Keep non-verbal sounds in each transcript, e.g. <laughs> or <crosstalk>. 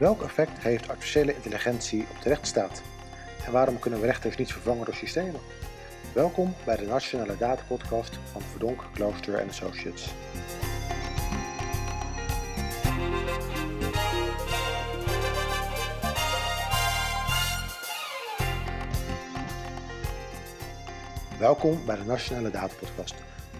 Welk effect heeft artificiële intelligentie op de rechtsstaat? En waarom kunnen we rechters niet vervangen door systemen? Welkom bij de Nationale Data Podcast van Verdonk, Klooster Associates. Welkom bij de Nationale Data Podcast.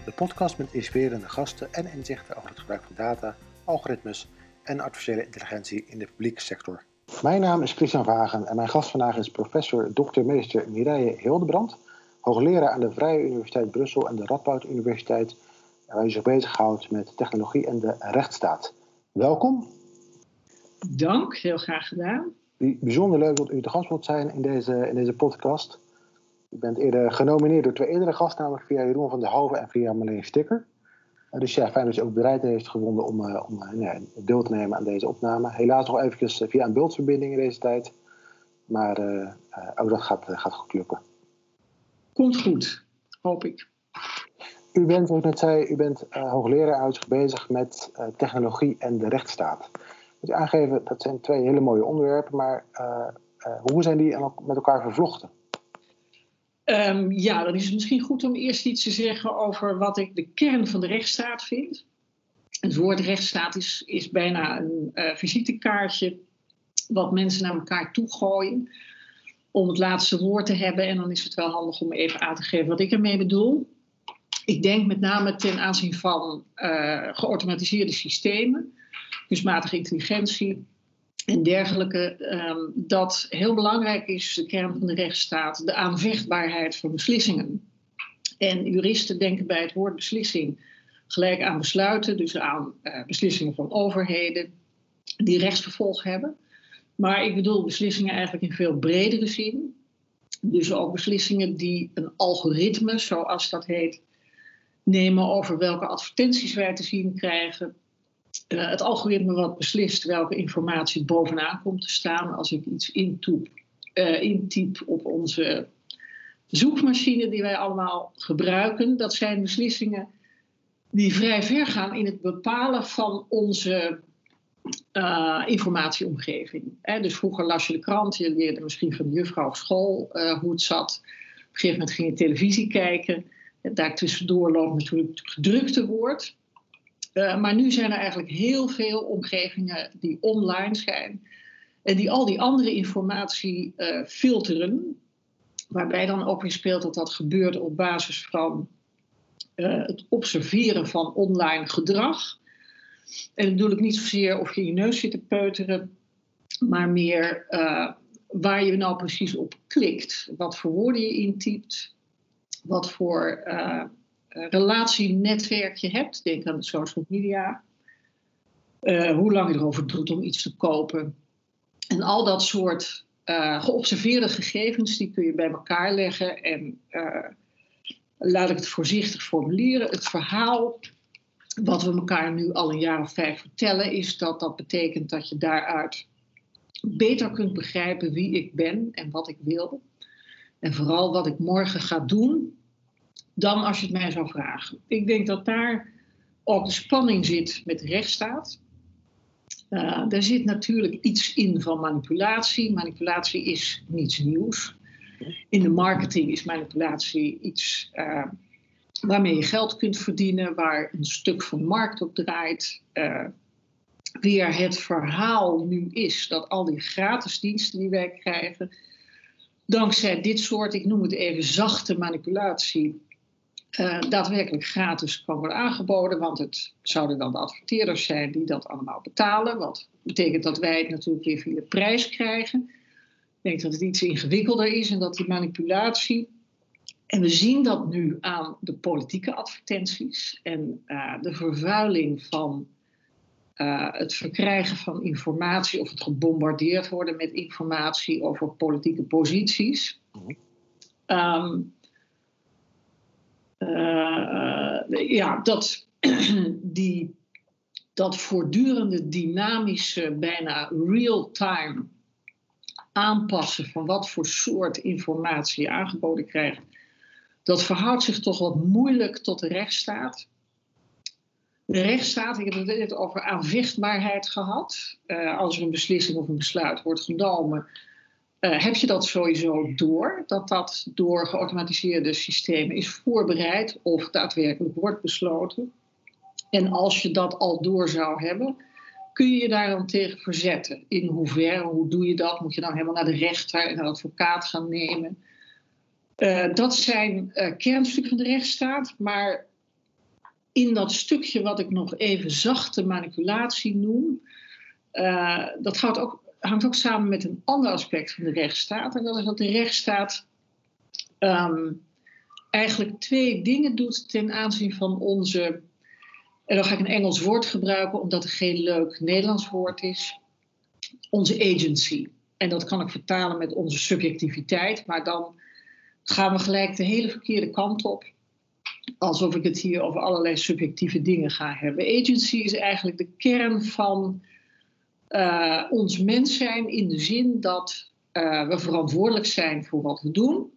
De podcast met inspirerende gasten en inzichten over het gebruik van data, algoritmes en artificiële intelligentie in de publieke sector. Mijn naam is Christian Vagen en mijn gast vandaag is professor Dr. Meester Mireille Hildebrand, hoogleraar aan de Vrije Universiteit Brussel en de Radboud Universiteit, waar u zich bezighoudt met technologie en de rechtsstaat. Welkom. Dank, heel graag gedaan. Bijzonder leuk dat u te gast wilt zijn in deze, in deze podcast. U bent eerder genomineerd door twee eerdere gasten, namelijk via Jeroen van der Hoven en via Marleen Stikker. Eh, dus ja, fijn dat je ook bereid heeft gevonden om, uh, om uh, ja, deel te nemen aan deze opname. Helaas nog eventjes via een beeldverbinding in deze tijd. Maar ook dat gaat, gaat goed lukken. Komt goed, hoop ik. U bent, zoals ik net zei, u bent hoogleraar uit bezig met technologie en de rechtsstaat. Moet je aangeven, dat zijn twee hele mooie onderwerpen, maar hoe zijn die met elkaar vervlochten? Um, ja, dan is het misschien goed om eerst iets te zeggen over wat ik de kern van de rechtsstaat vind. Het woord rechtsstaat is, bijna een uh, visitekaartje wat mensen naar elkaar toegooien om het laatste woord te hebben. En dan is het wel handig om even aan te geven wat ik ermee bedoel. Ik denk met name ten aanzien van uh, geautomatiseerde systemen, kunstmatige intelligentie, en dergelijke, ehm, dat heel belangrijk is, de kern van de rechtsstaat, de aanvechtbaarheid van beslissingen. En juristen denken bij het woord beslissing gelijk aan besluiten, dus aan uh, beslissingen van overheden die rechtsvervolg hebben. Maar ik bedoel beslissingen eigenlijk in veel bredere zin. Dus ook beslissingen die een algoritme, zoals dat heet, nemen over welke advertenties wij te zien krijgen, uh, het algoritme wat beslist welke informatie bovenaan komt te staan als ik iets intoep, uh, intyp op onze zoekmachine die wij allemaal gebruiken. Dat zijn beslissingen die vrij ver gaan in het bepalen van onze uh, informatieomgeving. dus vroeger las je de krant, je leerde misschien van de juffrouw op school hoe het zat. Op een gegeven moment ging je televisie kijken. Daartussendoor loopt natuurlijk het gedrukte woord. Uh, maar nu zijn er eigenlijk heel veel omgevingen die online zijn en die al die andere informatie uh, filteren. Waarbij dan ook weer speelt dat dat gebeurt op basis van uh, het observeren van online gedrag. En dat bedoel ik niet zozeer of je je neus zit te peuteren, maar meer waar je nou precies op klikt. Wat voor woorden je intypt, wat voor uh, relatienetwerk je hebt. Denk aan de social media. Uh, hoe lang je erover doet om iets te kopen. En al dat soort uh, geobserveerde gegevens, die kun je bij elkaar leggen. En laat ik het voorzichtig formuleren. Het verhaal wat we elkaar nu al een jaar of vijf vertellen, is dat dat betekent dat je daaruit beter kunt begrijpen wie ik ben en wat ik wil. En vooral wat ik morgen ga doen dan als je het mij zou vragen. Ik denk dat daar ook de spanning zit met de rechtsstaat. Uh, er zit natuurlijk iets in van manipulatie. Manipulatie is niets nieuws. In de marketing is manipulatie iets uh, waarmee je geld kunt verdienen, waar een stuk van de markt op draait. Uh, weer het verhaal nu is dat al die gratis diensten die wij krijgen, dankzij dit soort, ik noem het even zachte manipulatie, uh, daadwerkelijk gratis kan worden aangeboden. Want het zouden dan de adverteerders zijn die dat allemaal betalen. Wat betekent dat wij het natuurlijk weer via de prijs krijgen. Ik denk dat het iets ingewikkelder is en dat die manipulatie. En we zien dat nu aan de politieke advertenties en uh, de vervuiling van uh, het verkrijgen van informatie of het gebombardeerd worden met informatie over politieke posities. Um, uh, ja, dat, <clears throat> die, dat voortdurende dynamische, bijna real-time aanpassen van wat voor soort informatie je aangeboden krijgt, dat verhoudt zich toch wat moeilijk tot de rechtsstaat. De rechtsstaat, ik heb het net over aanvechtbaarheid gehad. Uh, als er een beslissing of een besluit wordt genomen, uh, heb je dat sowieso door, dat dat door geautomatiseerde systemen is voorbereid of daadwerkelijk wordt besloten. En als je dat al door zou hebben, kun je je daar dan tegen verzetten? In hoeverre, hoe doe je dat? Moet je dan helemaal naar de rechter en een advocaat gaan nemen? Uh, dat zijn uh, kernstukken van de rechtsstaat, maar in dat stukje wat ik nog even zachte manipulatie noem, dat hangt ook, hangt ook, samen met een ander aspect van de rechtsstaat. En dat is dat de rechtsstaat um, eigenlijk twee dingen doet ten aanzien van onze. En dan ga ik een Engels woord gebruiken, omdat het geen leuk Nederlands woord is. Onze agency. En dat kan ik vertalen met onze subjectiviteit, maar dan gaan we gelijk de hele verkeerde kant op alsof ik het hier over allerlei subjectieve dingen ga hebben. Agency is eigenlijk de kern van uh, ons mens zijn in de zin dat uh, we verantwoordelijk zijn voor wat we doen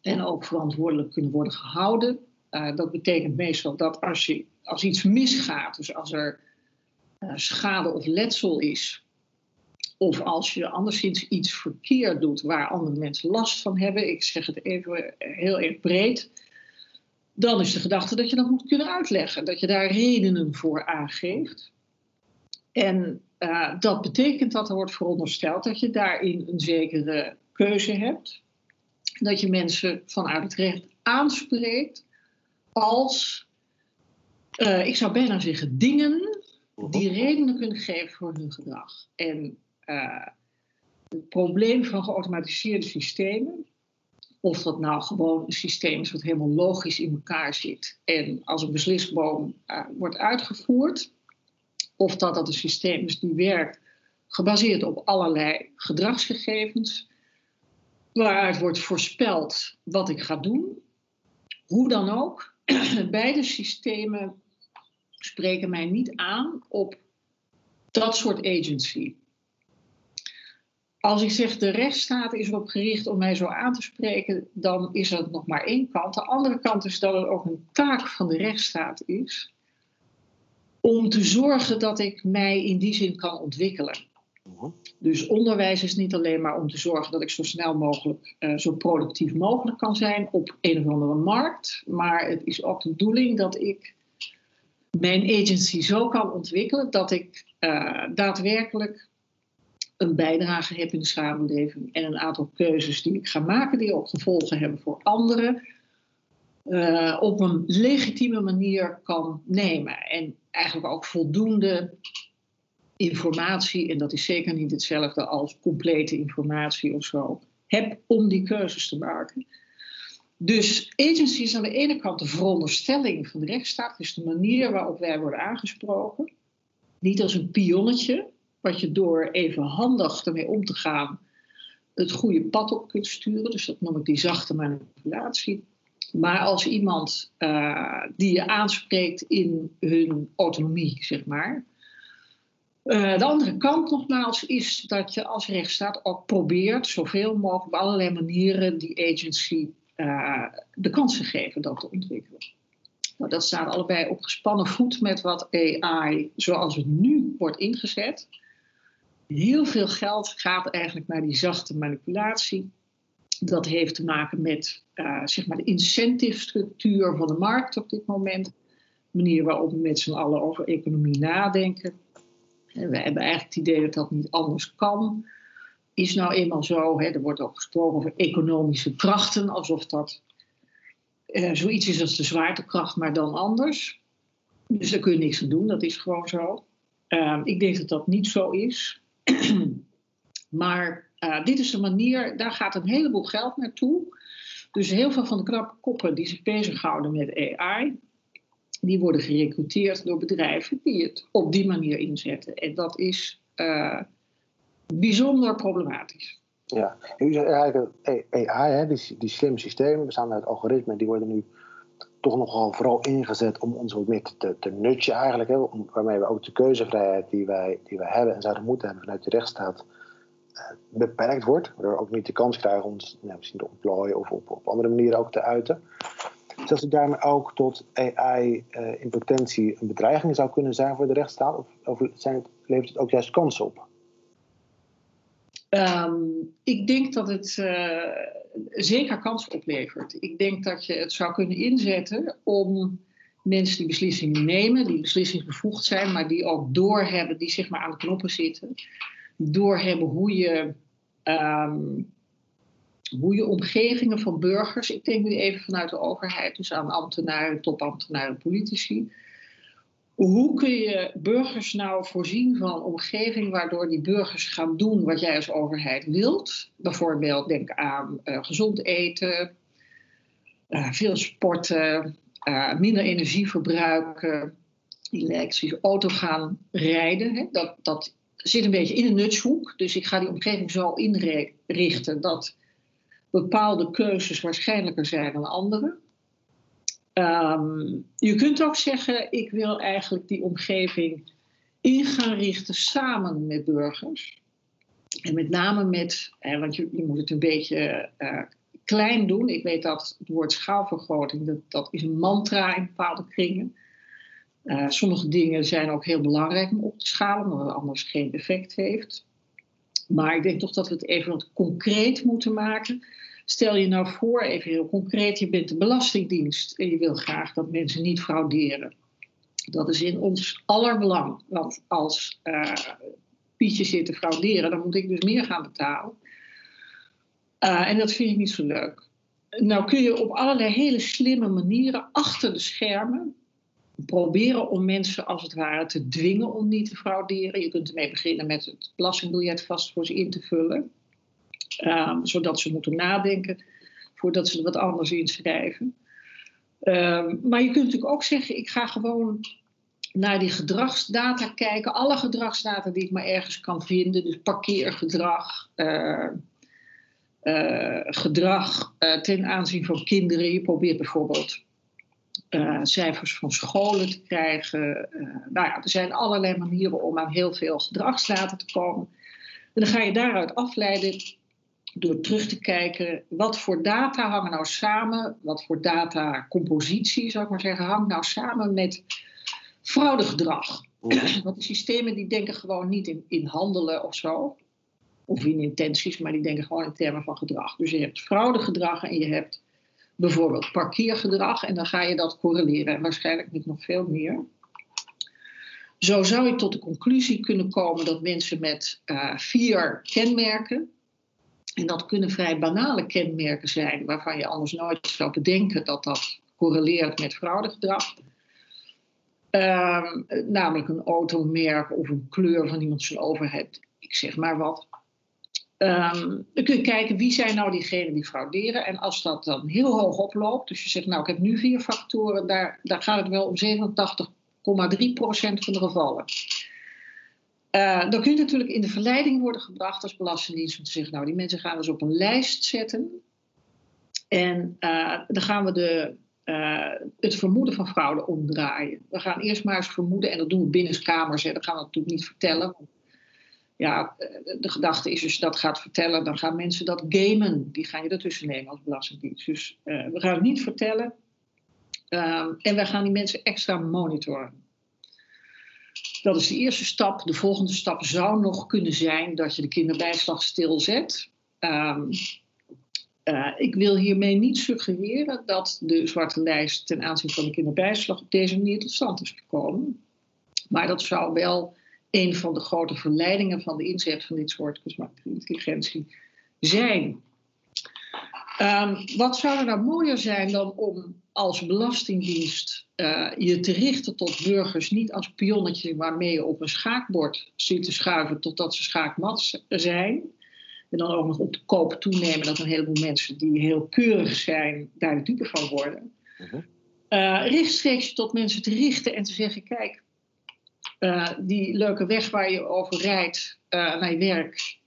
en ook verantwoordelijk kunnen worden gehouden. Uh, dat betekent meestal dat als, je, als iets misgaat, dus als er schade of letsel is, of als je anderszins iets verkeerd doet waar andere mensen last van hebben, ik zeg het even heel erg breed, dan is de gedachte dat je dat moet kunnen uitleggen, dat je daar redenen voor aangeeft. En uh, dat betekent dat er wordt verondersteld dat je daarin een zekere keuze hebt. Dat je mensen vanuit het recht aanspreekt als, uh, ik zou bijna zeggen, dingen die redenen kunnen geven voor hun gedrag. En uh, het probleem van geautomatiseerde systemen of dat nou gewoon een systeem is wat helemaal logisch in elkaar zit. En als een beslisboom wordt uitgevoerd. Of dat dat een systeem is die werkt gebaseerd op allerlei gedragsgegevens. Waaruit wordt voorspeld wat ik ga doen. Hoe dan ook. <clears throat> Beide systemen spreken mij niet aan op dat soort agency. Als ik zeg de rechtsstaat is erop gericht om mij zo aan te spreken, dan is er nog maar één kant. De andere kant is dat het ook een taak van de rechtsstaat is om te zorgen dat ik mij in die zin kan ontwikkelen. Mhm. Dus onderwijs is niet alleen maar om te zorgen dat ik zo snel mogelijk, uh, zo productief mogelijk kan zijn op een of andere markt, maar het is ook de bedoeling dat ik mijn agency zo kan ontwikkelen dat ik uh, daadwerkelijk een bijdrage heb in de samenleving en een aantal keuzes die ik ga maken, die ook gevolgen hebben voor anderen, uh, op een legitieme manier kan nemen. En eigenlijk ook voldoende informatie, en dat is zeker niet hetzelfde als complete informatie of zo, heb om die keuzes te maken. Dus agency is aan de ene kant de veronderstelling van de rechtsstaat, dus de manier waarop wij worden aangesproken. Niet als een pionnetje, wat je door even handig ermee om te gaan het goede pad op kunt sturen. Dus dat noem ik die zachte manipulatie. Maar als iemand uh, die je aanspreekt in hun autonomie, zeg maar. Uh, de andere kant nogmaals is dat je als rechtsstaat ook probeert zoveel mogelijk op allerlei manieren die agency uh, de kans te geven dat te ontwikkelen. Nou, dat staat allebei op gespannen voet met wat AI zoals het nu wordt ingezet heel veel geld gaat eigenlijk naar die zachte manipulatie. Dat heeft te maken met uh, zeg maar de incentive structuur van de markt op dit moment. De manier waarop we met z'n allen over economie nadenken. En we hebben eigenlijk het idee dat dat niet anders kan. Is nou eenmaal zo. Hè, er wordt ook gesproken over economische krachten, alsof dat uh, zoiets is als de zwaartekracht, maar dan anders. Dus daar kun je niks aan doen, dat is gewoon zo. Uh, ik denk dat dat niet zo is. <clears throat> maar uh, dit is een manier, daar gaat een heleboel geld naartoe. Dus heel veel van de knappe koppen die zich bezighouden met AI, die worden gerecruiteerd door bedrijven die het op die manier inzetten. En dat is uh, bijzonder problematisch. Ja, u zegt eigenlijk AI, hè, die, die slimme systemen bestaan uit algoritmen, die worden nu toch nogal vooral ingezet om ons wat meer te, te eigenlijk. Hè, waarmee we ook de keuzevrijheid die wij, die wij hebben en zouden moeten hebben vanuit de rechtsstaat beperkt wordt. Waardoor ook niet de kans krijgen om nou, misschien te ontplooien of op, op andere manieren ook te uiten. Dus dat het daarmee ook tot AI uh, in potentie een bedreiging zou kunnen zijn voor de rechtsstaat? Of, of zijn het, levert het ook juist kansen op? Um, ik denk dat het uh, zeker kansen oplevert. Ik denk dat je het zou kunnen inzetten om mensen die beslissingen nemen, die beslissingsbevoegd zijn, maar die ook doorhebben, die zeg maar aan de knoppen zitten, doorhebben hoe je, um, hoe je omgevingen van burgers, ik denk nu even vanuit de overheid, dus aan ambtenaren, topambtenaren, politici, hoe kun je burgers nou voorzien van een omgeving waardoor die burgers gaan doen wat jij als overheid wilt? Bijvoorbeeld denk aan uh, gezond eten, uh, veel sporten, uh, minder energie verbruiken, elektrische auto gaan rijden. Hè? Dat, dat zit een beetje in een nutshoek. Dus ik ga die omgeving zo inrichten dat bepaalde keuzes waarschijnlijker zijn dan andere. Um, je kunt ook zeggen, ik wil eigenlijk die omgeving in gaan richten samen met burgers. En met name met, want je, je moet het een beetje uh, klein doen. Ik weet dat het woord schaalvergroting, dat, dat is een mantra in bepaalde kringen. Uh, sommige dingen zijn ook heel belangrijk om op te schalen, omdat het anders geen effect heeft. Maar ik denk toch dat we het even wat concreet moeten maken. Stel je nou voor, even heel concreet, je bent de Belastingdienst en je wil graag dat mensen niet frauderen. Dat is in ons allerbelang. Want als uh, Pietje zit te frauderen, dan moet ik dus meer gaan betalen. Uh, en dat vind ik niet zo leuk. Nou kun je op allerlei hele slimme manieren achter de schermen proberen om mensen als het ware te dwingen om niet te frauderen. Je kunt ermee beginnen met het belastingbiljet vast voor ze in te vullen. Um, zodat ze moeten nadenken voordat ze er wat anders in schrijven. Um, maar je kunt natuurlijk ook zeggen, ik ga gewoon naar die gedragsdata kijken. Alle gedragsdata die ik maar ergens kan vinden. Dus parkeergedrag, uh, uh, gedrag uh, ten aanzien van kinderen. Je probeert bijvoorbeeld cijfers van scholen te krijgen. nou ja, er zijn allerlei manieren om aan heel veel gedragsdata te komen. En dan ga je daaruit afleiden door terug te kijken, wat voor data hangen nou samen, wat voor datacompositie, zou ik maar zeggen, hangt nou samen met fraudegedrag. Want de systemen die denken gewoon niet in, in handelen of zo, of in intenties, maar die denken gewoon in termen van gedrag. Dus je hebt fraudegedrag en je hebt bijvoorbeeld parkeergedrag en dan ga je dat correleren en waarschijnlijk met nog veel meer. Zo zou je tot de conclusie kunnen komen dat mensen met uh, vier kenmerken, en dat kunnen vrij banale kenmerken zijn, waarvan je anders nooit zou bedenken dat dat correleert met fraudegedrag. Um, namelijk een automerk of een kleur van iemand zijn overheid, ik zeg maar wat. Um, dan kun je kijken wie zijn nou diegenen die frauderen. En als dat dan heel hoog oploopt, dus je zegt nou ik heb nu vier factoren, daar, daar gaat het wel om 87,3% van de gevallen. Uh, dan kun je natuurlijk in de verleiding worden gebracht als belastingdienst om te zeggen, nou die mensen gaan we eens op een lijst zetten. En uh, dan gaan we de, uh, het vermoeden van fraude omdraaien. We gaan eerst maar eens vermoeden, en dat doen we binnen kamers, hè, dat gaan we natuurlijk niet vertellen. Ja, de gedachte is dus dat gaat vertellen, dan gaan mensen dat gamen. Die gaan je ertussen nemen als belastingdienst. Dus we gaan het niet vertellen. Ehm, en we gaan die mensen extra monitoren. Dat is de eerste stap. De volgende stap zou nog kunnen zijn dat je de kinderbijslag stilzet. Um, uh, ik wil hiermee niet suggereren dat de zwarte lijst ten aanzien van de kinderbijslag op deze manier tot stand is gekomen. Maar dat zou wel een van de grote verleidingen van de inzet van dit soort kunstmatige intelligentie zijn. Um, wat zou er nou mooier zijn dan om als belastingdienst uh, je te richten tot burgers, niet als pionnetje waarmee je op een schaakbord ziet te schuiven totdat ze schaakmat zijn. En dan ook nog op de koop toenemen dat een heleboel mensen die heel keurig zijn, daar de dupe van worden. Uh, rechtstreeks tot mensen te richten en te zeggen: kijk, uh, die leuke weg waar je over rijdt naar je werk,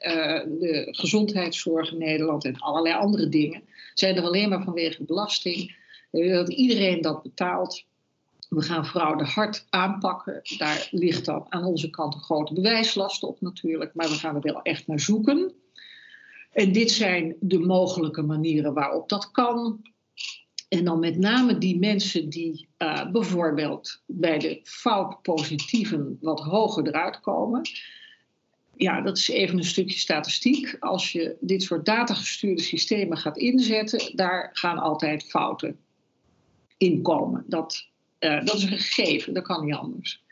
de gezondheidszorg in Nederland en allerlei andere dingen, zijn er alleen maar vanwege belasting. Dat iedereen dat betaalt. We gaan fraude hard aanpakken. Daar ligt dan aan onze kant een grote bewijslast op natuurlijk. Maar we gaan er wel echt naar zoeken. En dit zijn de mogelijke manieren waarop dat kan. En dan met name die mensen die uh, bijvoorbeeld bij de foutpositieven wat hoger eruit komen. Ja, dat is even een stukje statistiek. Als je dit soort datagestuurde systemen gaat inzetten, daar gaan altijd fouten in komen. Dat, uh, dat is een gegeven, dat kan niet anders.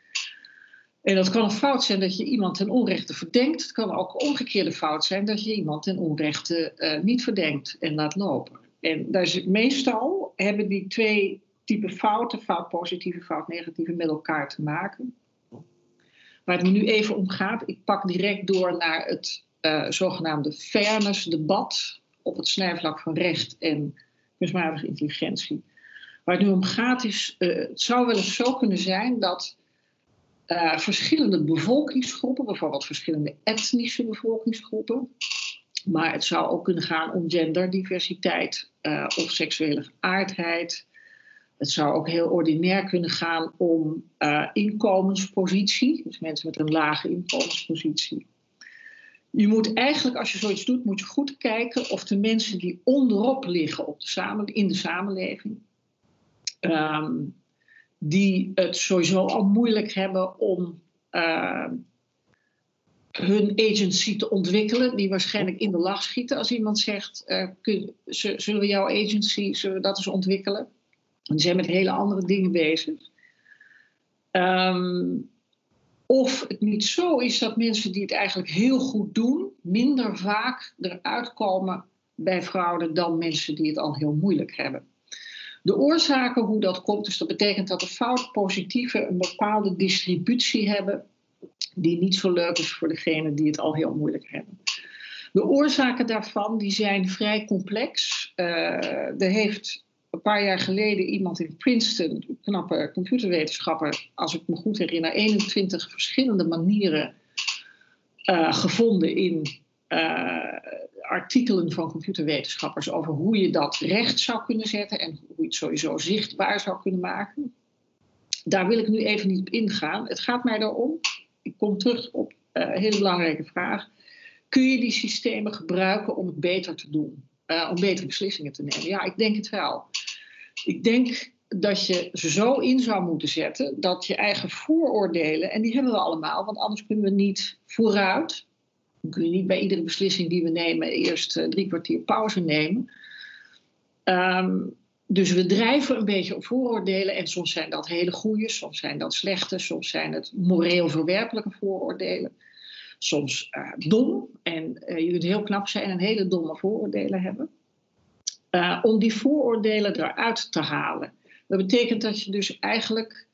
En dat kan een fout zijn dat je iemand ten onrechte verdenkt. Het kan ook een omgekeerde fout zijn dat je iemand ten onrechte uh, niet verdenkt en laat lopen. En daar meestal hebben die twee typen fouten, fout positieve, fout negatieve, met elkaar te maken. Waar het nu even om gaat, ik pak direct door naar het uh, zogenaamde fairness-debat op het snijvlak van recht en kunstmatige intelligentie. Waar het nu om gaat is, uh, het zou wel eens zo kunnen zijn dat uh, verschillende bevolkingsgroepen, bijvoorbeeld verschillende etnische bevolkingsgroepen, maar het zou ook kunnen gaan om genderdiversiteit uh, of seksuele geaardheid. Het zou ook heel ordinair kunnen gaan om uh, inkomenspositie, dus mensen met een lage inkomenspositie. Je moet eigenlijk, als je zoiets doet, moet je goed kijken of de mensen die onderop liggen op de samen, in de samenleving, um, die het sowieso al moeilijk hebben om uh, hun agency te ontwikkelen, die waarschijnlijk in de lach schieten als iemand zegt: uh, kun, Zullen jouw agency, zullen dat eens ontwikkelen? Die zijn met hele andere dingen bezig. Um, of het niet zo is dat mensen die het eigenlijk heel goed doen, minder vaak eruit komen bij fraude dan mensen die het al heel moeilijk hebben. De oorzaken hoe dat komt, dus dat betekent dat de foutpositieven een bepaalde distributie hebben die niet zo leuk is voor degenen die het al heel moeilijk hebben. De oorzaken daarvan die zijn vrij complex. Uh, er heeft een paar jaar geleden iemand in Princeton, knappe computerwetenschapper, als ik me goed herinner, 21 verschillende manieren uh, gevonden in uh, artikelen van computerwetenschappers over hoe je dat recht zou kunnen zetten en hoe je het sowieso zichtbaar zou kunnen maken. Daar wil ik nu even niet op ingaan. Het gaat mij erom ik kom terug op uh, een hele belangrijke vraag. Kun je die systemen gebruiken om het beter te doen? Uh, om betere beslissingen te nemen? Ja, ik denk het wel. Ik denk dat je ze zo in zou moeten zetten dat je eigen vooroordelen, en die hebben we allemaal, want anders kunnen we niet vooruit. Dan kun je niet bij iedere beslissing die we nemen eerst uh, drie kwartier pauze nemen. Um, dus we drijven een beetje op vooroordelen en soms zijn dat hele goede, soms zijn dat slechte, soms zijn het moreel verwerpelijke vooroordelen. Soms uh, dom en uh, je kunt heel knap zijn en hele domme vooroordelen hebben. Uh, om die vooroordelen eruit te halen. Dat betekent dat je dus eigenlijk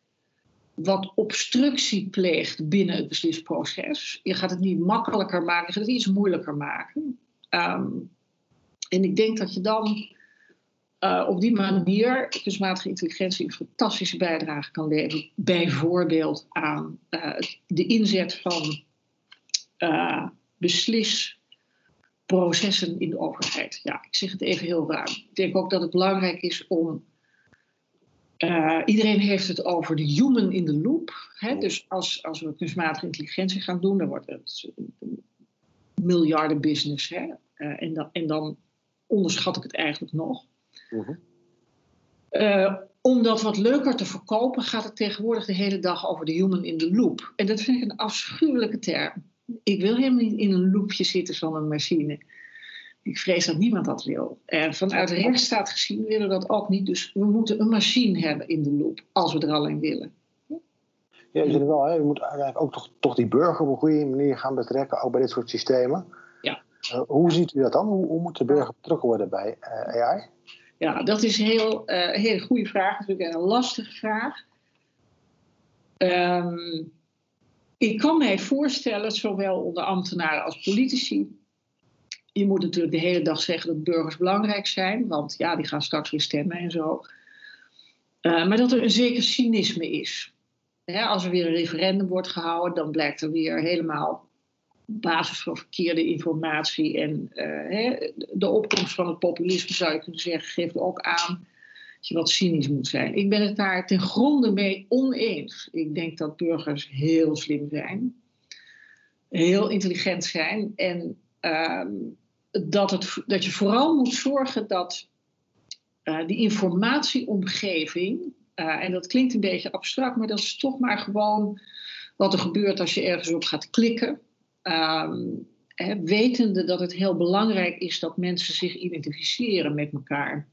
wat obstructie pleegt binnen het beslisproces. Je gaat het niet makkelijker maken, je gaat het iets moeilijker maken. Um, en ik denk dat je dan uh, op die manier kunstmatige intelligentie een fantastische bijdrage kan leveren. Bijvoorbeeld aan uh, de inzet van uh, beslisprocessen in de overheid. Ja, ik zeg het even heel ruim. Ik denk ook dat het belangrijk is om. iedereen heeft het over de human in the loop. Hè? Dus als, als we kunstmatige intelligentie gaan doen, dan wordt het een miljardenbusiness. Hè? en, dan, en dan onderschat ik het eigenlijk nog. Uh, om dat wat leuker te verkopen, gaat het tegenwoordig de hele dag over de human in the loop. En dat vind ik een afschuwelijke term. Ik wil helemaal niet in een loopje zitten van een machine. Ik vrees dat niemand dat wil. En vanuit de rechtsstaat gezien willen we dat ook niet. Dus we moeten een machine hebben in de loop, als we er alleen willen. Ja, je wel, hè? je moet eigenlijk ook toch, toch die burger op een goede manier gaan betrekken, ook bij dit soort systemen. Ja. Uh, hoe ziet u dat dan? Hoe, hoe moet de burger betrokken worden bij uh, AI? Ja, dat is een heel, uh, hele goede vraag. Natuurlijk een lastige vraag. Um, ik kan mij voorstellen, zowel onder ambtenaren als politici. Je moet natuurlijk de hele dag zeggen dat burgers belangrijk zijn, want ja, die gaan straks weer stemmen en zo. Uh, maar dat er een zeker cynisme is. als er weer een referendum wordt gehouden, dan blijkt er weer helemaal basis van verkeerde informatie en uh, de opkomst van het populisme, zou je kunnen zeggen, geeft ook aan dat je wat cynisch moet zijn. Ik ben het daar ten gronde mee oneens. Ik denk dat burgers heel slim zijn, heel intelligent zijn en uh, dat, het, dat je vooral moet zorgen dat die informatieomgeving, en dat klinkt een beetje abstract, maar dat is toch maar gewoon wat er gebeurt als je ergens op gaat klikken. Um, wetende dat het heel belangrijk is dat mensen zich identificeren met elkaar.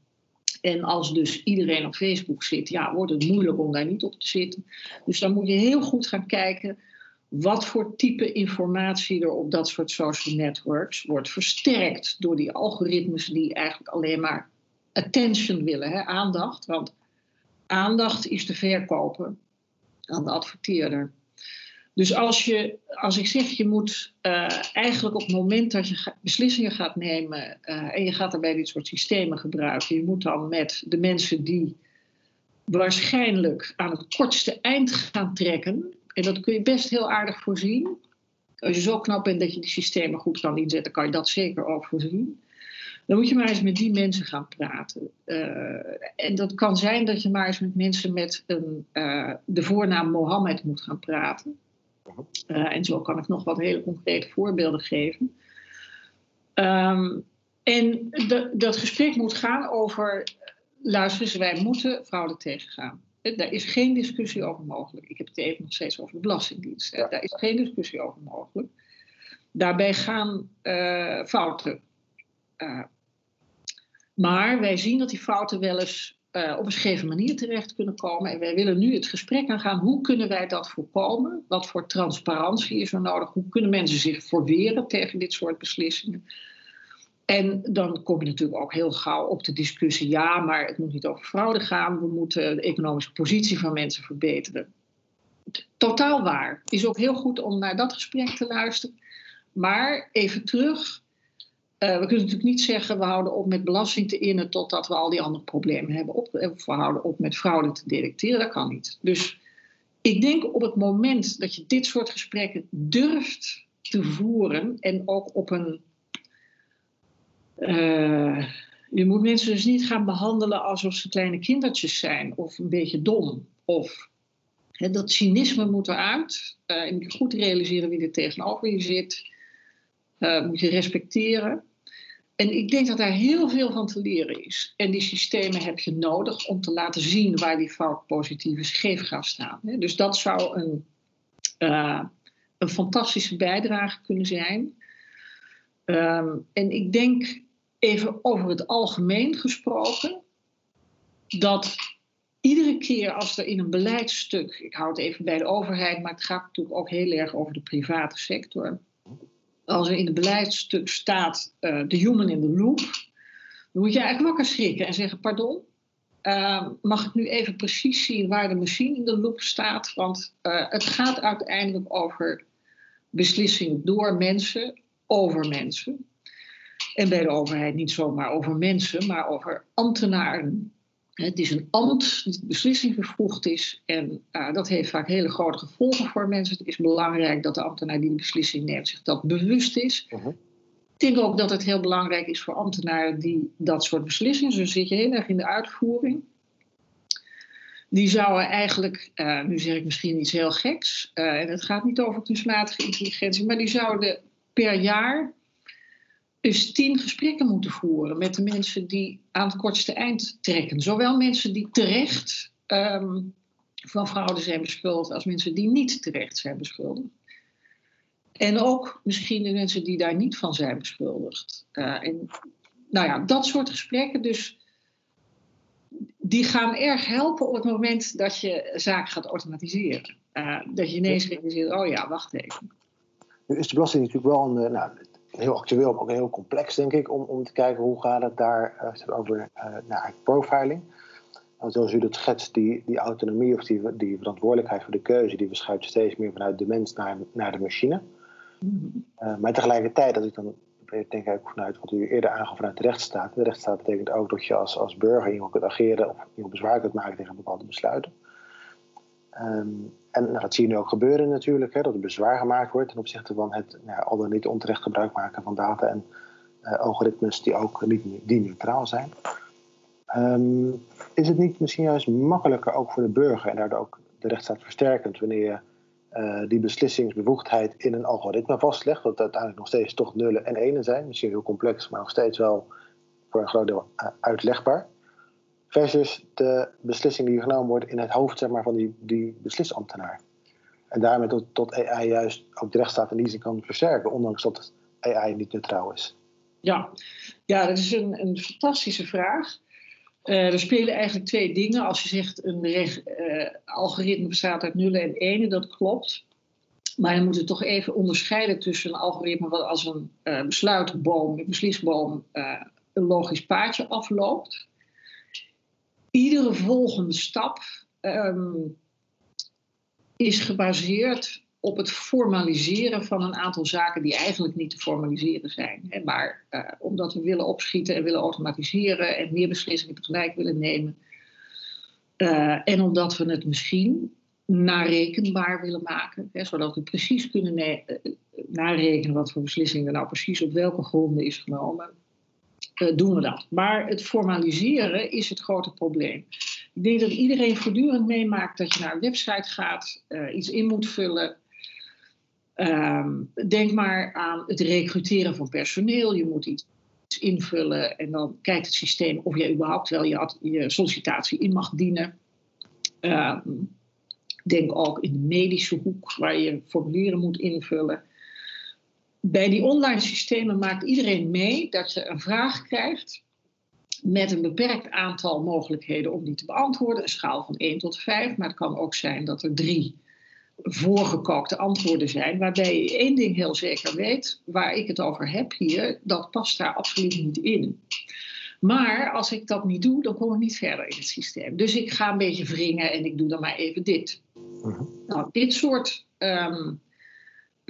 En als dus iedereen op Facebook zit, ja, wordt het moeilijk om daar niet op te zitten. Dus dan moet je heel goed gaan kijken wat voor type informatie er op dat soort social networks wordt versterkt door die algoritmes die eigenlijk alleen maar attention willen, aandacht. Want aandacht is te verkopen aan de adverteerder. Dus als, je, als ik zeg, je moet uh, eigenlijk op het moment dat je beslissingen gaat nemen uh, en je gaat daarbij dit soort systemen gebruiken, je moet dan met de mensen die waarschijnlijk aan het kortste eind gaan trekken, en dat kun je best heel aardig voorzien. Als je zo knap bent dat je die systemen goed kan inzetten, kan je dat zeker ook voorzien. Dan moet je maar eens met die mensen gaan praten. Uh, en dat kan zijn dat je maar eens met mensen met een, de voornaam Mohammed moet gaan praten. Uh, en zo kan ik nog wat hele concrete voorbeelden geven. Um, en de, dat gesprek moet gaan over, luister eens, wij moeten fraude tegengaan. Daar is geen discussie over mogelijk. Ik heb het even nog steeds over de Belastingdienst. Ja. Daar is geen discussie over mogelijk. Daarbij gaan uh, fouten. Uh, maar wij zien dat die fouten wel eens uh, op een scheve manier terecht kunnen komen. En wij willen nu het gesprek aangaan. Hoe kunnen wij dat voorkomen? Wat voor transparantie is er nodig? Hoe kunnen mensen zich verweren tegen dit soort beslissingen? En dan kom je natuurlijk ook heel gauw op de discussie: ja, maar het moet niet over fraude gaan. We moeten de economische positie van mensen verbeteren. Totaal waar. Is ook heel goed om naar dat gesprek te luisteren. Maar even terug we kunnen natuurlijk niet zeggen we houden op met belasting te innen totdat we al die andere problemen hebben. Op, of we houden op met fraude te detecteren. Dat kan niet. Dus ik denk op het moment dat je dit soort gesprekken durft te voeren en ook op een. Uh, je moet mensen dus niet gaan behandelen alsof ze kleine kindertjes zijn of een beetje dom. Of dat cynisme moet eruit. Uh, je moet goed realiseren wie er tegenover je zit. Uh, moet je respecteren. En ik denk dat daar heel veel van te leren is. En die systemen heb je nodig om te laten zien waar die foutpositieve scheefgaaf staan. Dus dat zou een, uh, een fantastische bijdrage kunnen zijn. Um, en ik denk even over het algemeen gesproken, dat iedere keer als er in een beleidstuk, ik hou het even bij de overheid, maar het gaat natuurlijk ook heel erg over de private sector als er in het beleidstuk staat de human in the loop, dan moet je eigenlijk wakker schrikken en zeggen: Pardon, uh, mag ik nu even precies zien waar de machine in de loop staat? Want uh, het gaat uiteindelijk over beslissingen door mensen, over mensen. En bij de overheid niet zomaar over mensen, maar over ambtenaren het is een ambt dat beslissing vervroegd is en uh, dat heeft vaak hele grote gevolgen voor mensen. Het is belangrijk dat de ambtenaar die de beslissing neemt zich dat bewust is. Uh -huh. Ik denk ook dat het heel belangrijk is voor ambtenaren die dat soort beslissingen, zo zit je heel erg in de uitvoering. Die zouden eigenlijk, uh, nu zeg ik misschien iets heel geks, uh, en het gaat niet over kunstmatige intelligentie, maar die zouden per jaar dus tien gesprekken moeten voeren met de mensen die aan het kortste eind trekken. Zowel mensen die terecht um, van fraude zijn beschuldigd als mensen die niet terecht zijn beschuldigd. En ook misschien de mensen die daar niet van zijn beschuldigd. Uh, en nou ja, dat soort gesprekken dus. Die gaan erg helpen op het moment dat je zaken gaat automatiseren. Uh, dat je ineens realiseert, oh ja, wacht even. Nu is de belasting natuurlijk wel een, nou, heel actueel, maar ook heel complex, denk ik, om, om te kijken hoe gaat het daar uh, over uh, naar profiling. Nou, zoals u dat schetst, die, die autonomie of die, die verantwoordelijkheid voor de keuze, die verschuift steeds meer vanuit de mens naar, naar de machine. Uh, maar tegelijkertijd, als ik dan denk ik vanuit wat u eerder aangaf vanuit de rechtsstaat. De rechtsstaat betekent ook dat je als, als burger iemand kunt ageren of iemand bezwaar kunt maken tegen bepaalde besluiten. Um, en dat zie je nu ook gebeuren natuurlijk, hè, dat er bezwaar gemaakt wordt ten opzichte van het nou, al dan niet onterecht gebruik maken van data en uh, algoritmes die ook niet die neutraal zijn. Um, is het niet misschien juist makkelijker ook voor de burger en daardoor ook de rechtsstaat versterkend wanneer je uh, die beslissingsbevoegdheid in een algoritme vastlegt, wat uiteindelijk nog steeds toch nullen en enen zijn, misschien heel complex, maar nog steeds wel voor een groot deel uh, uitlegbaar. Versus de beslissing die genomen wordt in het hoofd zeg maar, van die, die beslisambtenaar. En daarmee tot, tot AI juist ook de rechtsstaat die zin kan versterken, ondanks dat AI niet neutraal is. Ja, ja dat is een, een fantastische vraag. Uh, er spelen eigenlijk twee dingen. Als je zegt een uh, algoritme bestaat uit nullen en enen, dat klopt. Maar je moet het toch even onderscheiden tussen een algoritme wat als een uh, besluitboom, een beslisboom, een logisch paadje afloopt. Iedere volgende stap um, is gebaseerd op het formaliseren van een aantal zaken die eigenlijk niet te formaliseren zijn. Maar uh, omdat we willen opschieten en willen automatiseren en meer beslissingen tegelijk willen nemen. Uh, en omdat we het misschien narekenbaar willen maken, hè, zodat we precies kunnen uh, narekenen wat voor beslissingen nou precies op welke gronden is genomen, doen we dat. Maar het formaliseren is het grote probleem. Ik denk dat iedereen voortdurend meemaakt dat je naar een website gaat, iets in moet vullen, Um, denk maar aan het recruteren van personeel. Je moet iets invullen en dan kijkt het systeem of je überhaupt wel je, je sollicitatie in mag dienen. Um, denk ook in de medische hoek waar je formulieren moet invullen. Bij die online systemen maakt iedereen mee dat je een vraag krijgt met een beperkt aantal mogelijkheden om die te beantwoorden. Een schaal van 1 tot 5, maar het kan ook zijn dat er drie voorgekookte antwoorden zijn, waarbij je één ding heel zeker weet, waar ik het over heb hier, dat past daar absoluut niet in. Maar als ik dat niet doe, dan kom ik niet verder in het systeem. Dus ik ga een beetje wringen en ik doe dan maar even dit. Mhm. Nou, dit soort um,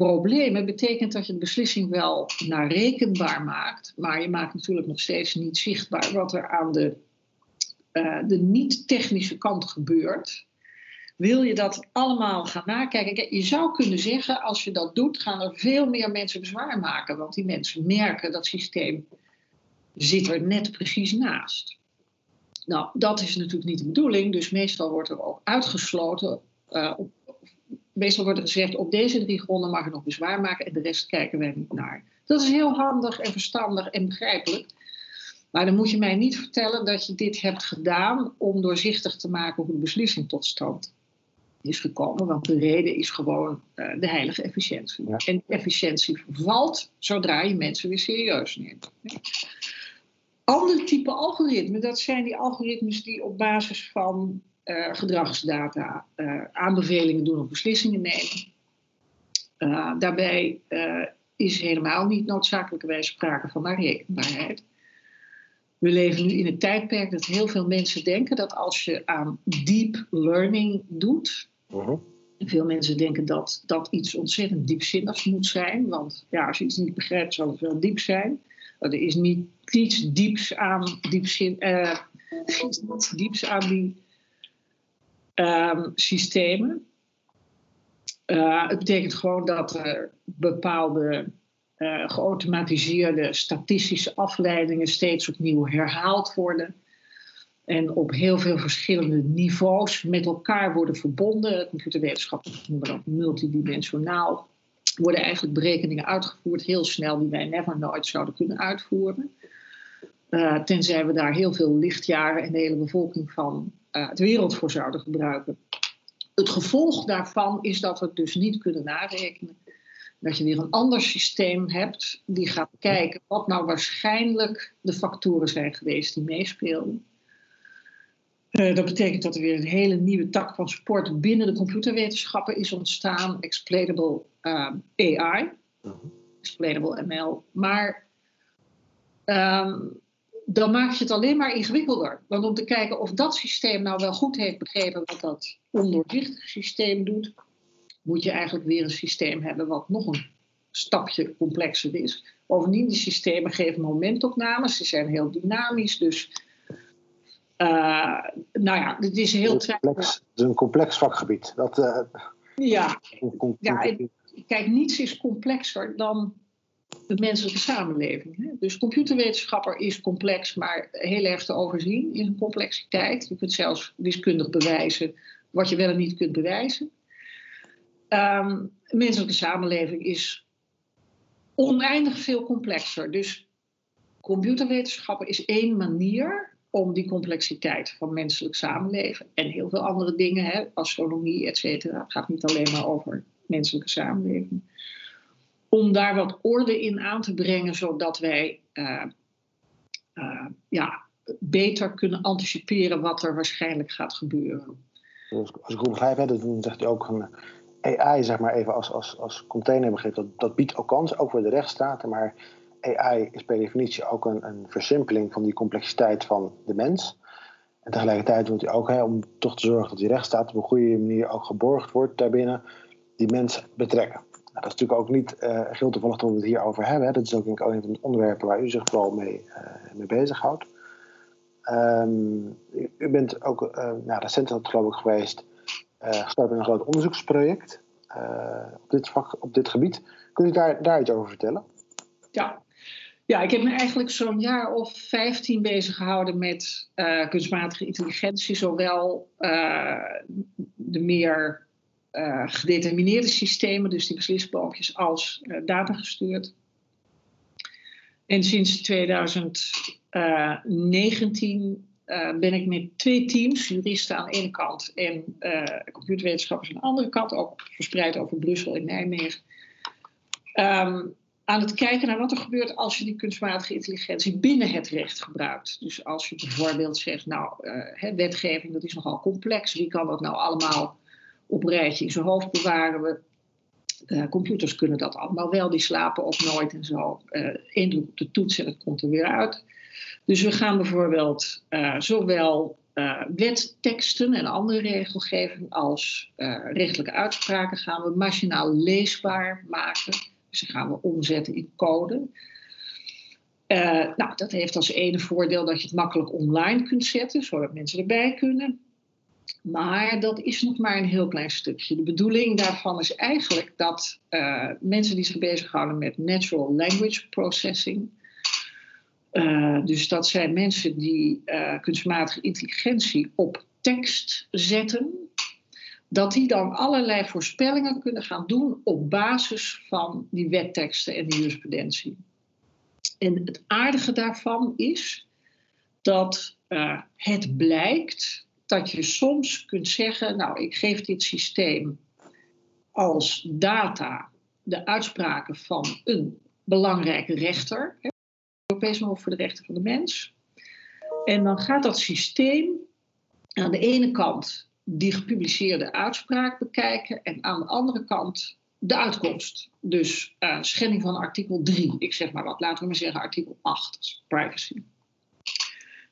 problemen betekent dat je de beslissing wel naar rekenbaar maakt, maar je maakt natuurlijk nog steeds niet zichtbaar wat er aan de, uh, de niet-technische kant gebeurt wil je dat allemaal gaan nakijken. Je zou kunnen zeggen, als je dat doet, gaan er veel meer mensen bezwaar maken. Want die mensen merken dat systeem zit er net precies naast. Nou, dat is natuurlijk niet de bedoeling. Dus meestal wordt er ook uitgesloten. Uh, op, meestal wordt er gezegd, op deze drie gronden mag je nog bezwaar maken en de rest kijken wij niet naar. Dat is heel handig en verstandig en begrijpelijk. Maar dan moet je mij niet vertellen dat je dit hebt gedaan om doorzichtig te maken hoe de beslissing tot stand is gekomen. Want de reden is gewoon uh, de heilige efficiëntie. En efficiëntie vervalt zodra je mensen weer serieus neemt. Andere type algoritmen, dat zijn die algoritmes die op basis van gedragsdata uh, aanbevelingen doen of beslissingen nemen. daarbij is helemaal niet noodzakelijkerwijs sprake van narekenbaarheid. We leven nu in een tijdperk dat heel veel mensen denken dat als je aan deep learning doet, uh veel mensen denken dat dat iets ontzettend diepzinnigs moet zijn, want ja, als je iets niet begrijpt, zal het wel diep zijn. Er is niet iets dieps aan, diepzin, uh, iets dieps aan die um, systemen. Uh, het betekent gewoon dat er bepaalde uh, geautomatiseerde statistische afleidingen steeds opnieuw herhaald worden. En op heel veel verschillende niveaus met elkaar worden verbonden. Computerwetenschappers noemen dat multidimensionaal. Worden eigenlijk berekeningen uitgevoerd heel snel die wij never nooit zouden kunnen uitvoeren. Uh, tenzij we daar heel veel lichtjaren en de hele bevolking van uh, de wereld voor zouden gebruiken. Het gevolg daarvan is dat we het dus niet kunnen narekenen dat je weer een ander systeem hebt die gaat kijken wat nou waarschijnlijk de factoren zijn geweest die meespeelden. Uh, dat betekent dat er weer een hele nieuwe tak van sport binnen de computerwetenschappen is ontstaan, explainable uh, AI, explainable ML. Maar um, dan maak je het alleen maar ingewikkelder. Want om te kijken of dat systeem nou wel goed heeft begrepen wat dat ondoorzichtige systeem doet, moet je eigenlijk weer een systeem hebben wat nog een stapje complexer is. Bovendien, die systemen geven momentopnames, ze zijn heel dynamisch, dus uh, nou ja, het is heel... Complex, het is een complex vakgebied. Dat, uh, ja, ja kijk, niets is complexer dan de menselijke samenleving. Dus computerwetenschapper is complex, maar heel erg te overzien in zijn complexiteit. Je kunt zelfs wiskundig bewijzen wat je wel en niet kunt bewijzen. Um, menselijke samenleving is oneindig veel complexer. Dus computerwetenschappen is één manier om die complexiteit van menselijk samenleven en heel veel andere dingen, hè, astronomie, et cetera. Gaat niet alleen maar over menselijke samenleving. Om daar wat orde in aan te brengen, zodat wij uh, uh, ja, beter kunnen anticiperen wat er waarschijnlijk gaat gebeuren. Als ik goed begrijp, hè, dan zegt u ook van AI, zeg maar even als, als, als containerbegrip, dat, dat biedt ook kansen, ook voor de rechtsstaten, maar AI is per definitie ook een, een versimpeling van die complexiteit van de mens. En tegelijkertijd moet hij ook, hè, om toch te zorgen dat die rechtsstaat op een goede manier ook geborgd wordt daarbinnen, die mens betrekken. Nou, dat is natuurlijk ook niet uh, heel toevallig dat we het hier over hebben. Hè. Dat is ook, denk ik, een van de onderwerpen waar u zich vooral mee, uh, mee bezighoudt. Um, u, bent ook uh, nou, recent geloof ik geweest gestart met een groot onderzoeksproject op, dit vak, op dit gebied. Kunt u daar, daar iets over vertellen? Ja, ja, ik heb me eigenlijk zo'n jaar of 15 bezig gehouden met kunstmatige intelligentie, zowel de meer uh, gedetermineerde systemen, dus die beslisboompjes, als datagestuurd. En sinds 2019 ben ik met twee teams, juristen aan de ene kant en computerwetenschappers aan de andere kant, ook verspreid over Brussel en Nijmegen. Um, aan het kijken naar wat er gebeurt als je die kunstmatige intelligentie binnen het recht gebruikt. Dus als je bijvoorbeeld zegt, nou, uh, wetgeving dat is nogal complex, wie kan dat nou allemaal op rijtje in zijn hoofd bewaren? We, uh, computers kunnen dat allemaal wel, die slapen ook nooit en zo. Uh, Eén druk op de toets en het komt er weer uit. Dus we gaan bijvoorbeeld zowel wetteksten en andere regelgeving als rechtelijke uitspraken gaan we machinaal leesbaar maken dus gaan we omzetten in code. Uh, nou, dat heeft als ene voordeel dat je het makkelijk online kunt zetten, zodat mensen erbij kunnen. Maar dat is nog maar een heel klein stukje. De bedoeling daarvan is eigenlijk dat uh, mensen die zich bezighouden met natural language processing, uh, dus dat zijn mensen die kunstmatige intelligentie op tekst zetten, dat die dan allerlei voorspellingen kunnen gaan doen op basis van die wetteksten en die jurisprudentie. En het aardige daarvan is dat het blijkt dat je soms kunt zeggen, nou ik geef dit systeem als data de uitspraken van een belangrijke rechter, Europees Hof voor de Rechten van de Mens. En dan gaat dat systeem aan de ene kant die gepubliceerde uitspraak bekijken en aan de andere kant de uitkomst. Dus uh, schending van artikel 3, ik zeg maar wat, laten we maar zeggen artikel 8, privacy.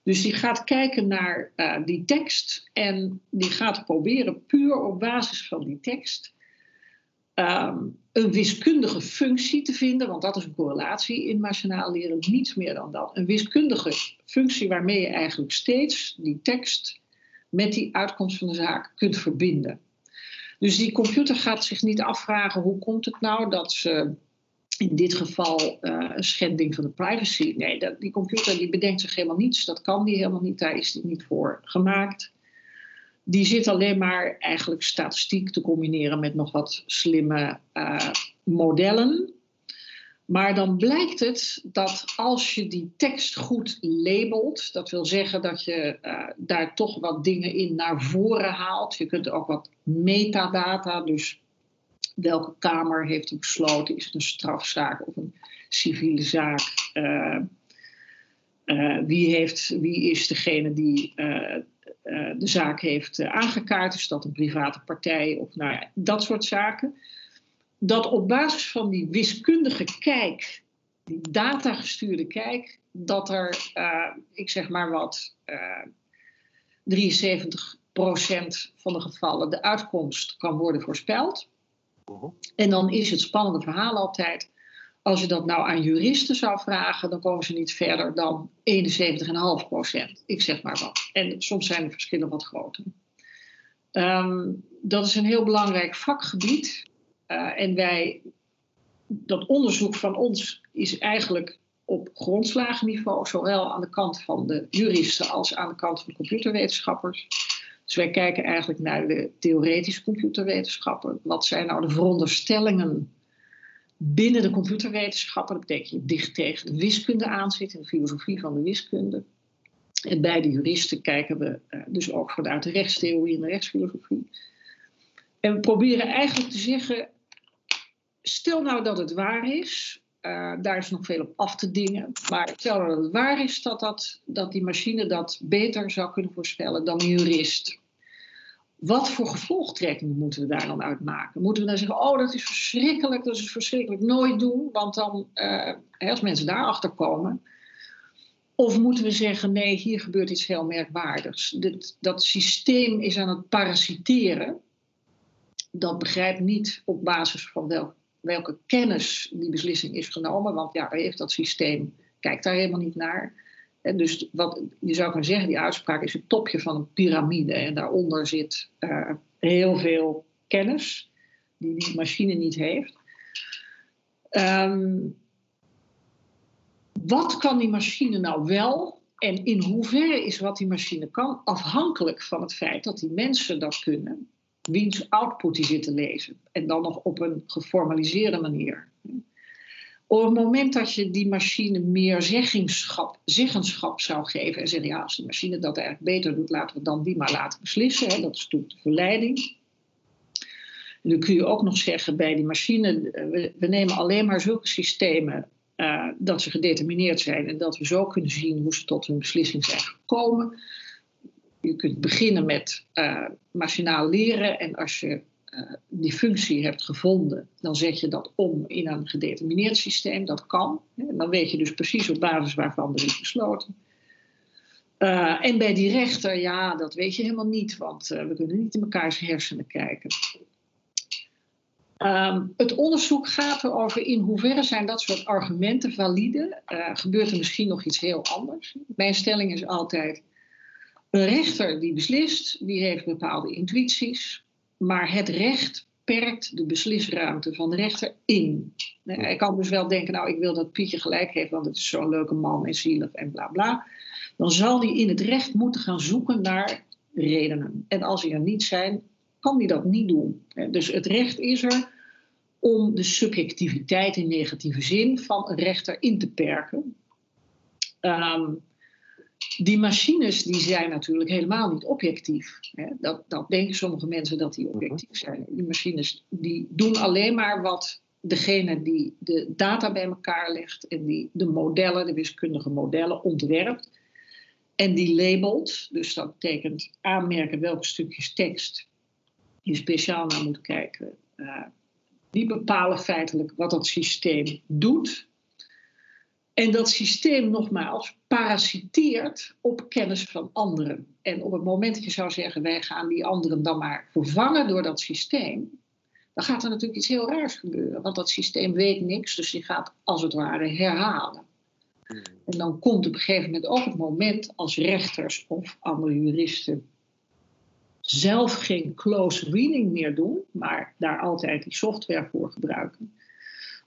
Dus die gaat kijken naar uh, die tekst en die gaat proberen puur op basis van die tekst um, een wiskundige functie te vinden, want dat is een correlatie in machinaal leren, niets meer dan dat. Een wiskundige functie waarmee je eigenlijk steeds die tekst met die uitkomst van de zaak kunt verbinden. Dus die computer gaat zich niet afvragen hoe komt het nou dat ze in dit geval uh, een schending van de privacy. Nee, dat, die computer die bedenkt zich helemaal niets. Dat kan die helemaal niet. Daar is die niet voor gemaakt. Die zit alleen maar eigenlijk statistiek te combineren met nog wat slimme uh, modellen. Maar dan blijkt het dat als je die tekst goed labelt, dat wil zeggen dat je uh, daar toch wat dingen in naar voren haalt. Je kunt ook wat metadata, dus welke kamer heeft het besloten, is het een strafzaak of een civiele zaak? Uh, uh, wie, heeft, wie is degene die de zaak heeft aangekaart? Is dat een private partij of nou ja, dat soort zaken dat op basis van die wiskundige kijk, die datagestuurde kijk, dat er, ik zeg maar wat, uh, 73% van de gevallen de uitkomst kan worden voorspeld. En dan is het spannende verhaal altijd, als je dat nou aan juristen zou vragen, dan komen ze niet verder dan 71,5%. Ik zeg maar wat. En soms zijn de verschillen wat groter. Um, dat is een heel belangrijk vakgebied. Uh, en wij, dat onderzoek van ons is eigenlijk op grondslagenniveau, zowel aan de kant van de juristen als aan de kant van de computerwetenschappers. Dus wij kijken eigenlijk naar de theoretische computerwetenschappen. Wat zijn nou de veronderstellingen binnen de computerwetenschappen? Dat betekent dicht tegen de wiskunde aanzit, in de filosofie van de wiskunde. En bij de juristen kijken we uh, dus ook vanuit de rechtstheorie en de rechtsfilosofie. En we proberen eigenlijk te zeggen: stel nou dat het waar is, uh, daar is nog veel op af te dingen. Maar stel dat het waar is dat, dat, dat die machine dat beter zou kunnen voorspellen dan een jurist. Wat voor gevolgtrekkingen moeten we daar dan uit maken? Moeten we dan zeggen, oh dat is verschrikkelijk, dat is verschrikkelijk, nooit doen, want dan, uh, als mensen daarachter komen. Of moeten we zeggen, nee, hier gebeurt iets heel merkwaardigs. Dit, dat systeem is aan het parasiteren. Dat begrijpt niet op basis van welk, welke kennis die beslissing is genomen, want ja, heeft dat systeem, kijkt daar helemaal niet naar. En dus wat, je zou kunnen zeggen, die uitspraak is het topje van een piramide. En daaronder zit uh, heel veel kennis die die machine niet heeft. Um, wat kan die machine nou wel? En in hoeverre is wat die machine kan afhankelijk van het feit dat die mensen dat kunnen, wiens output die zitten lezen. En dan nog op een geformaliseerde manier. Op het moment dat je die machine meer zeggenschap, zeggenschap zou geven en zeggen, ja, als de machine dat eigenlijk beter doet, laten we dan die maar laten beslissen. Hè, dat is natuurlijk de verleiding. En dan kun je ook nog zeggen bij die machine, we, we nemen alleen maar zulke systemen uh, dat ze gedetermineerd zijn en dat we zo kunnen zien hoe ze tot hun beslissing zijn gekomen. Je kunt beginnen met uh, machinaal leren en als je uh, die functie hebt gevonden, dan zet je dat om in een gedetermineerd systeem. Dat kan. Dan weet je dus precies op basis waarvan er is besloten. Uh, en bij die rechter, ja, dat weet je helemaal niet, want we kunnen niet in mekaars hersenen kijken. Um, het onderzoek gaat erover in hoeverre zijn dat soort argumenten valide. Gebeurt er misschien nog iets heel anders? Mijn stelling is altijd: een rechter die beslist, die heeft bepaalde intuïties, maar het recht perkt de beslisruimte van de rechter in. Hij kan dus wel denken: nou, ik wil dat Pietje gelijk heeft, want het is zo'n leuke man en zielig en bla bla. Dan zal hij in het recht moeten gaan zoeken naar redenen. En als die er niet zijn, kan die dat niet doen. Dus het recht is er om de subjectiviteit in negatieve zin van een rechter in te perken. Um, die machines die zijn natuurlijk helemaal niet objectief. Dat, dat denken sommige mensen dat die objectief zijn. Die machines die doen alleen maar wat degene die de data bij elkaar legt en die de modellen, de wiskundige modellen ontwerpt en die labelt. Dus dat betekent aanmerken welke stukjes tekst je speciaal naar moet kijken. Uh, die bepalen feitelijk wat dat systeem doet. En dat systeem, nogmaals, parasiteert op kennis van anderen. En op het moment dat je zou zeggen, wij gaan die anderen dan maar vervangen door dat systeem, dan gaat er natuurlijk iets heel raars gebeuren. Want dat systeem weet niks, dus die gaat als het ware herhalen. En dan komt op een gegeven moment ook het moment als rechters of andere juristen zelf geen close reading meer doen, maar daar altijd die software voor gebruiken,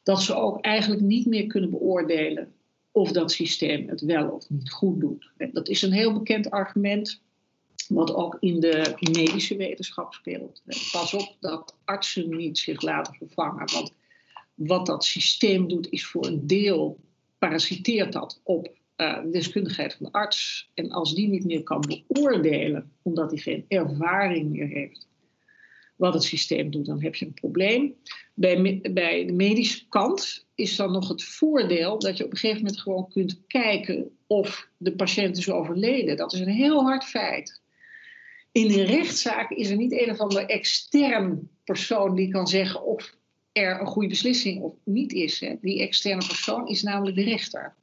dat ze ook eigenlijk niet meer kunnen beoordelen of dat systeem het wel of niet goed doet. Dat is een heel bekend argument, wat ook in de medische wetenschap speelt. Pas op dat artsen niet zich laten vervangen, want wat dat systeem doet is voor een deel parasiteert dat op uh, deskundigheid van de arts. En als die niet meer kan beoordelen, omdat hij geen ervaring meer heeft wat het systeem doet, dan heb je een probleem. Bij, bij de medische kant is dan nog het voordeel dat je op een gegeven moment gewoon kunt kijken of de patiënt is overleden. Dat is een heel hard feit. In een rechtszaak is er niet een of ander extern persoon die kan zeggen of er een goede beslissing of niet is. Hè. Die externe persoon is namelijk de rechter.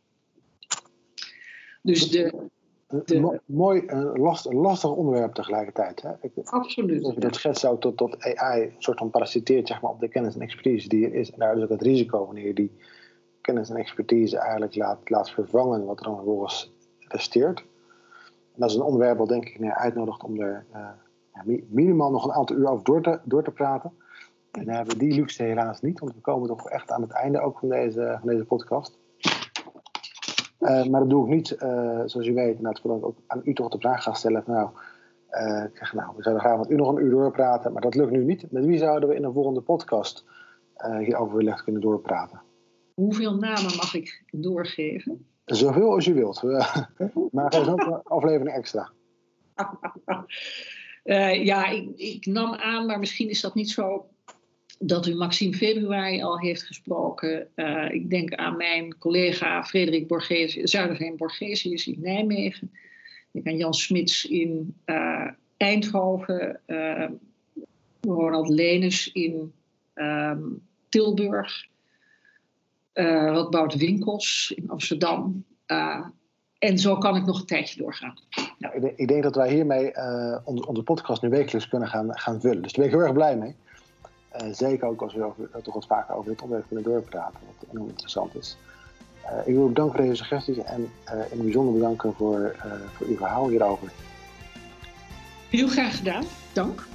Dus de, de... Mooi, een lastig, lastig onderwerp tegelijkertijd. Hè? Ik, Absoluut. Je dat schetst ook tot, tot AI een soort van parasiteert zeg maar, op de kennis en expertise die er is. En daar is ook het risico wanneer je die kennis en expertise eigenlijk laat, laat vervangen wat er dan vervolgens resteert. En dat is een onderwerp wat denk ik meer uitnodigt om er uh, ja, minimaal nog een aantal uur over door te, door te praten. En dan hebben we die luxe helaas niet, want we komen toch echt aan het einde ook van deze, van deze podcast. Uh, maar dat doe ik niet, uh, zoals je weet, nou, ik ook aan u toch de vraag ga stellen. Van, nou, uh, ik zeg, nou, we zouden graag met u nog een uur doorpraten, maar dat lukt nu niet. Met wie zouden we in een volgende podcast hierover willen kunnen doorpraten? Hoeveel namen mag ik doorgeven? Zoveel als je wilt. <laughs> maar is ook een <laughs> aflevering extra. Uh, <laughs> ja, ik, ik, nam aan, maar misschien is dat niet zo dat u Maxime Februari al heeft gesproken. Uh, ik denk aan mijn collega Frederik Borgesius, Zuiderveen Borgesius in Nijmegen. Ik aan Jan Smits in uh, Eindhoven. Ronald Lenus in um, Tilburg. Uh, Winkels in Amsterdam. En zo kan ik nog een tijdje doorgaan. Nou, ik, denk, dat wij hiermee onze, onze, podcast nu wekelijks kunnen gaan, gaan vullen. Dus daar ben ik heel erg blij mee. Zeker ook als we over, toch wat vaker over dit onderwerp kunnen doorpraten, wat enorm interessant is. ik wil u bedanken voor deze suggesties en in het bijzonder bedanken voor, voor uw verhaal hierover. Heel graag gedaan, dank.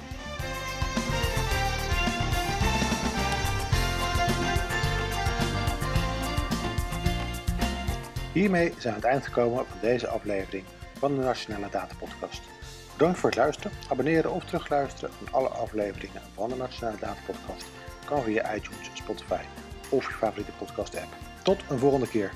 Hiermee zijn we aan het eind gekomen van deze aflevering van de Nationale Data Podcast. Bedankt voor het luisteren. Abonneren of terugluisteren van alle afleveringen van de Nationale Data Podcast kan via iTunes, Spotify of je favoriete podcast app. Tot een volgende keer.